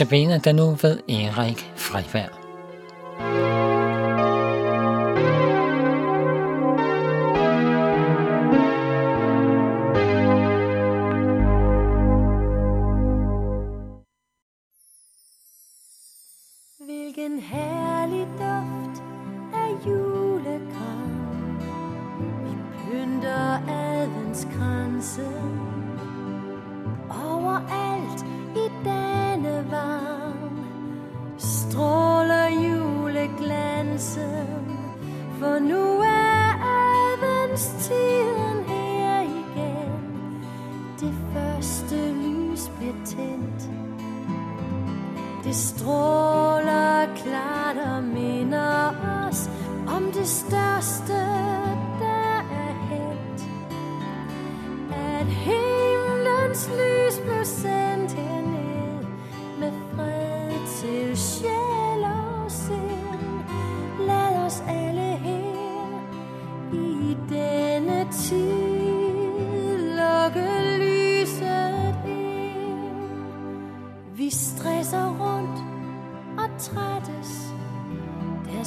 Notabene der nu ved Erik Frivær. Hvilken herlig duft af julekram Vi pynter adventskranse Overalt juleglansen For nu er adventstiden her igen. Det første lys bliver tændt. Det stråler klart og minder os om det største,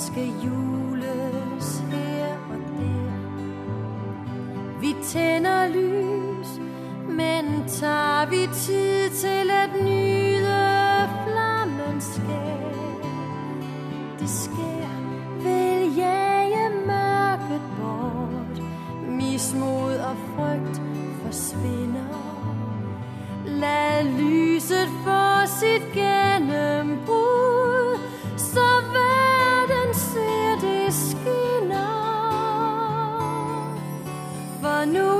skal jules her og der. Vi tænder lys Men tager vi tid til at nyde flammens skær? Det sker vil jage mørket bort. Mismod og frygt forsvinder. Lad lyset få sit gennembrud, For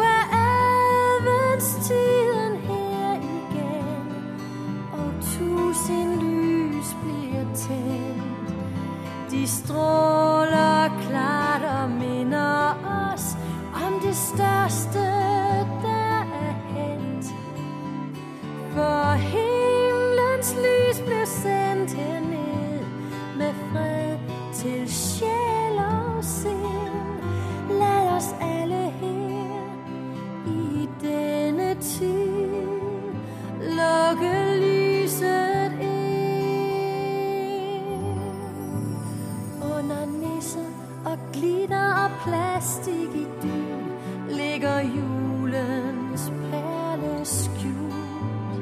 glitter og plastik i dyn ligger julens perle skjult.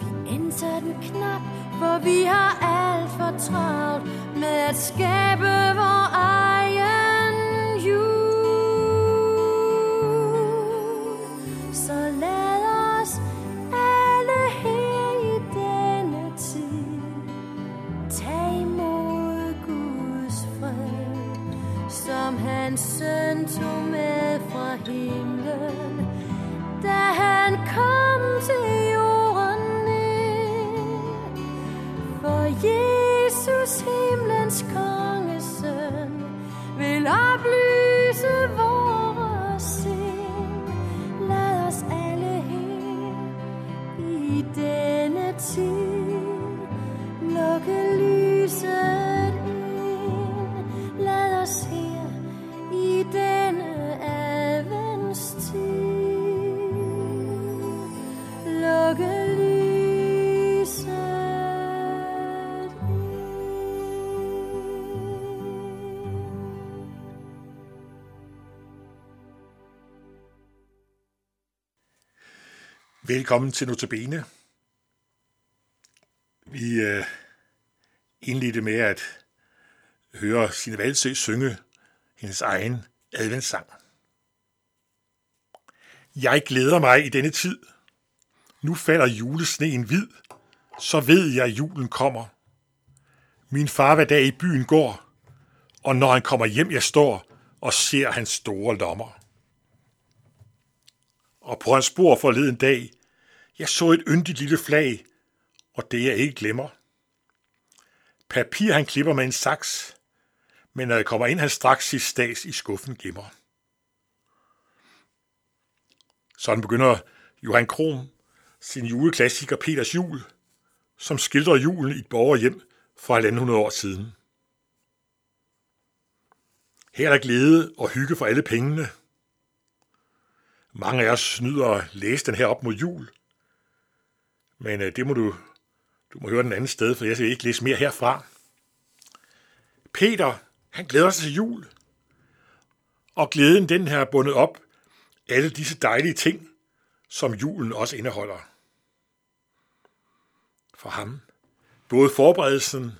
Vi ændrer den knap, for vi har alt for travlt med at skabe vores Velkommen til Notabene. Vi øh, indledte med at høre Signe Valsø synge hendes egen adventssang. Jeg glæder mig i denne tid. Nu falder julesneen hvid, så ved jeg, at julen kommer. Min far hver dag i byen går, og når han kommer hjem, jeg står og ser hans store lommer. Og på hans spor forleden dag, jeg så et yndigt lille flag, og det jeg ikke glemmer. Papir han klipper med en saks, men når jeg kommer ind, han straks sit stads i skuffen gemmer. Sådan begynder Johan Krom sin juleklassiker Peters Jul, som skildrer julen i et borgerhjem for 100 år siden. Her er der glæde og hygge for alle pengene. Mange af os nyder at læse den her op mod jul, men øh, det må du Du må høre den anden sted, for jeg skal ikke læse mere herfra. Peter, han glæder sig til jul. Og glæden, den her bundet op alle disse dejlige ting, som julen også indeholder. For ham, både forberedelsen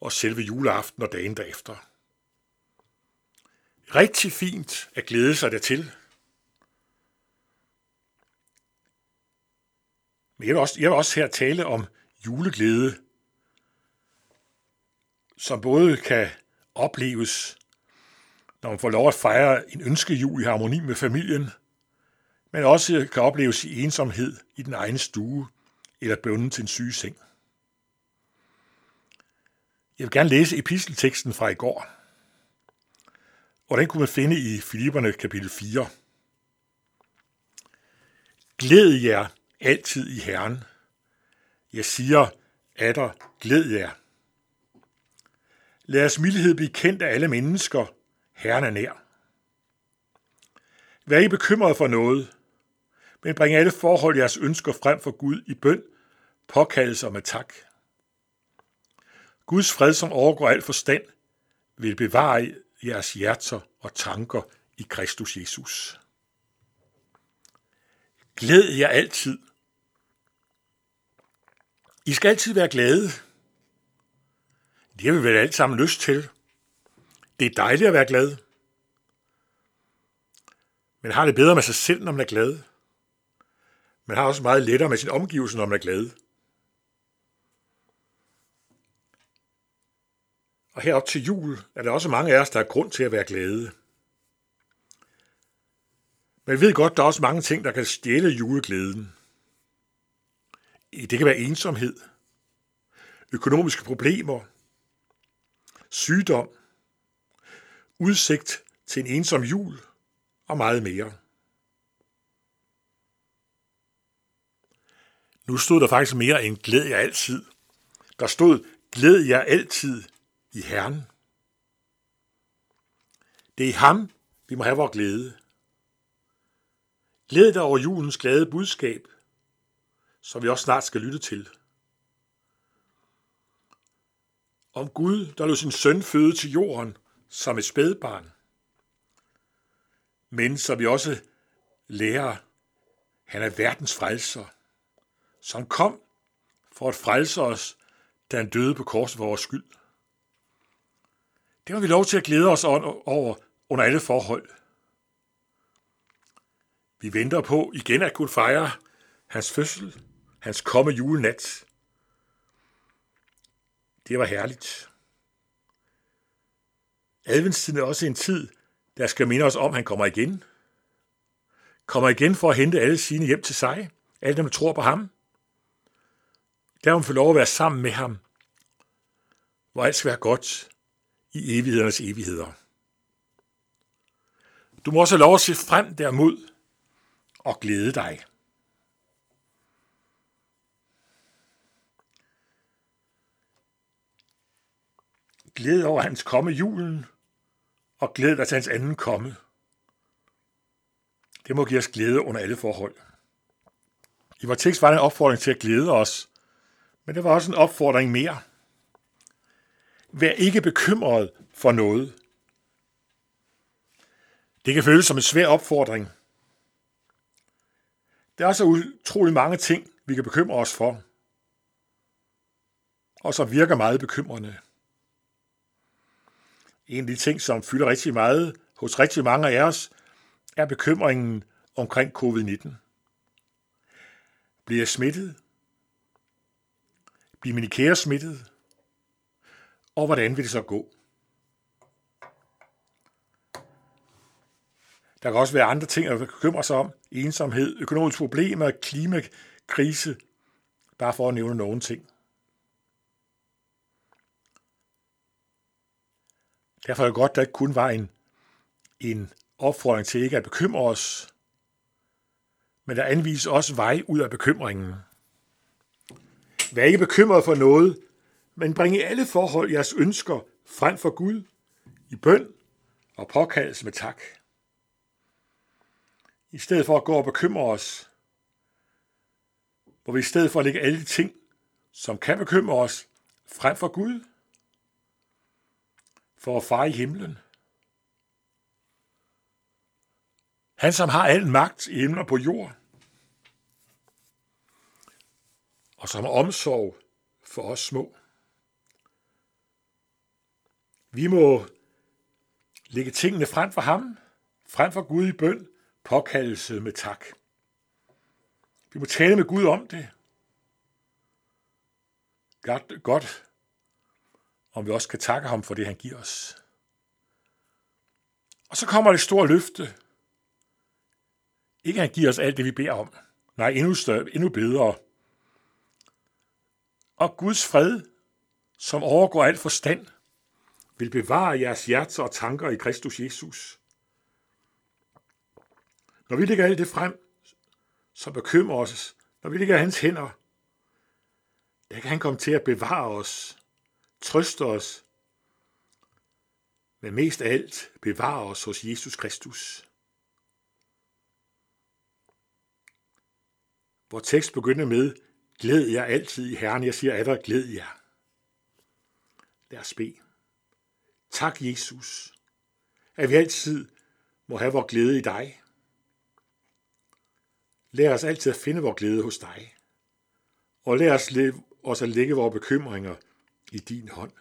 og selve juleaften og dagen derefter. Rigtig fint at glæde sig dertil. Men jeg vil også, jeg vil også her tale om juleglæde, som både kan opleves, når man får lov at fejre en ønskejul i harmoni med familien, men også kan opleves i ensomhed i den egen stue eller bundet til en syge seng. Jeg vil gerne læse epistelteksten fra i går, og den kunne man finde i Filipperne kapitel 4. Glæd jer altid i Herren. Jeg siger, atter, glæd jer. Lad os mildhed blive kendt af alle mennesker. Herren er nær. Vær ikke bekymret for noget, men bring alle forhold jeres ønsker frem for Gud i bøn, påkaldelse og med tak. Guds fred, som overgår al forstand, vil bevare jeres hjerter og tanker i Kristus Jesus. Glæd jer altid. I skal altid være glade. Det har vi vel alt sammen lyst til. Det er dejligt at være glad. Man har det bedre med sig selv, når man er glad. Man har også meget lettere med sin omgivelse, når man er glad. Og herop til jul er der også mange af os, der har grund til at være glade. Men vi ved godt, der er også mange ting, der kan stjæle juleglæden. Det kan være ensomhed, økonomiske problemer, sygdom, udsigt til en ensom jul og meget mere. Nu stod der faktisk mere end glæd jer altid. Der stod glæd jer altid i Herren. Det er i ham, vi må have vores glæde. Glæd dig over julens glade budskab, som vi også snart skal lytte til. Om Gud, der lod sin søn føde til jorden som et spædbarn. Men så vi også lærer, han er verdens frelser, som kom for at frelse os, da han døde på korset for vores skyld. Det har vi lov til at glæde os over under alle forhold. Vi venter på igen at kunne fejre hans fødsel, hans komme julenat. Det var herligt. Adventstiden er også en tid, der skal minde os om, at han kommer igen. Kommer igen for at hente alle sine hjem til sig, alle dem, der tror på ham. Der hun få lov at være sammen med ham, hvor alt skal være godt, i evighedernes evigheder. Du må også have lov at se frem dermod og glæde dig. Glæd over hans komme julen, og glæd dig til hans anden komme. Det må give os glæde under alle forhold. I vores tekst var der en opfordring til at glæde os, men det var også en opfordring mere – Vær ikke bekymret for noget. Det kan føles som en svær opfordring. Der er så utrolig mange ting, vi kan bekymre os for, og som virker meget bekymrende. En af de ting, som fylder rigtig meget hos rigtig mange af os, er bekymringen omkring covid-19. Bliver jeg smittet? Bliver mine kære smittet? Og hvordan vil det så gå? Der kan også være andre ting, at bekymre sig om. Ensomhed, økonomiske problemer, klimakrise. Bare for at nævne nogle ting. Derfor er det godt, at der ikke kun var en, en opfordring til ikke at bekymre os, men der anvises også vej ud af bekymringen. Vær ikke bekymret for noget, men bring i alle forhold jeres ønsker frem for Gud i bøn og påkaldelse med tak. I stedet for at gå og bekymre os, hvor vi i stedet for at lægge alle de ting som kan bekymre os frem for Gud, for at far i himlen. Han, som har al magt i himlen og på jord, og som har omsorg for os små. Vi må lægge tingene frem for ham, frem for Gud i bøn, påkaldelse med tak. Vi må tale med Gud om det. Godt, godt om vi også kan takke ham for det, han giver os. Og så kommer det store løfte. Ikke at han giver os alt det, vi beder om. Nej, endnu, større, endnu bedre. Og Guds fred, som overgår alt forstand, vil bevare jeres hjerter og tanker i Kristus Jesus. Når vi lægger alt det frem, som bekymrer os, når vi lægger hans hænder, der kan han komme til at bevare os, trøste os, men mest af alt bevare os hos Jesus Kristus. Hvor tekst begynder med, glæd jer altid i Herren. Jeg siger, af dig, glæd jer. Lad os bede. Tak, Jesus, at vi altid må have vores glæde i dig. Lad os altid at finde vores glæde hos dig. Og lad os os at lægge vores bekymringer i din hånd.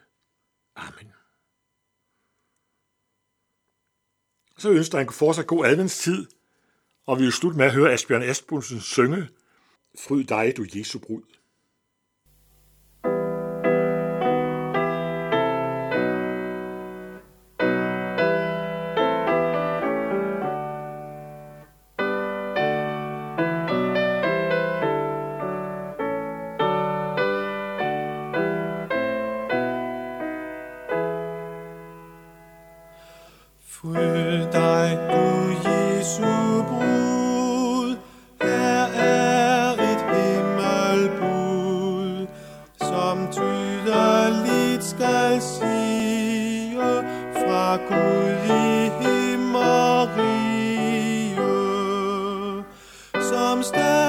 Amen. Så ønsker jeg en fortsat god adventstid, og vi vil slutte med at høre Asbjørn Asbjørnsen synge Fryd dig, du Jesu brud. comes down.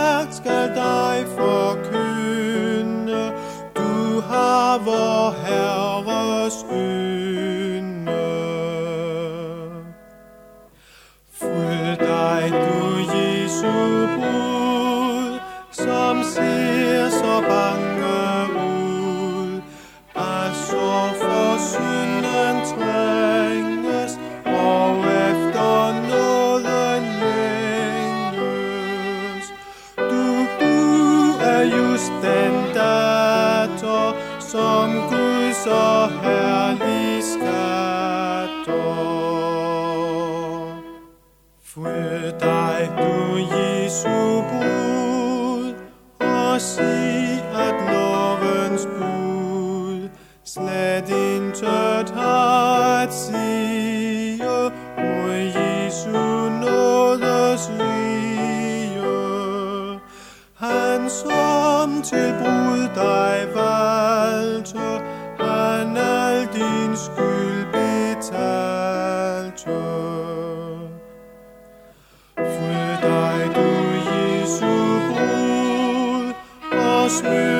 Intet at sige mod Jesu nådes rige. Han som til brud dig valgte, han al din skyld betalte. Fryd dig, du Jesu brud, og smid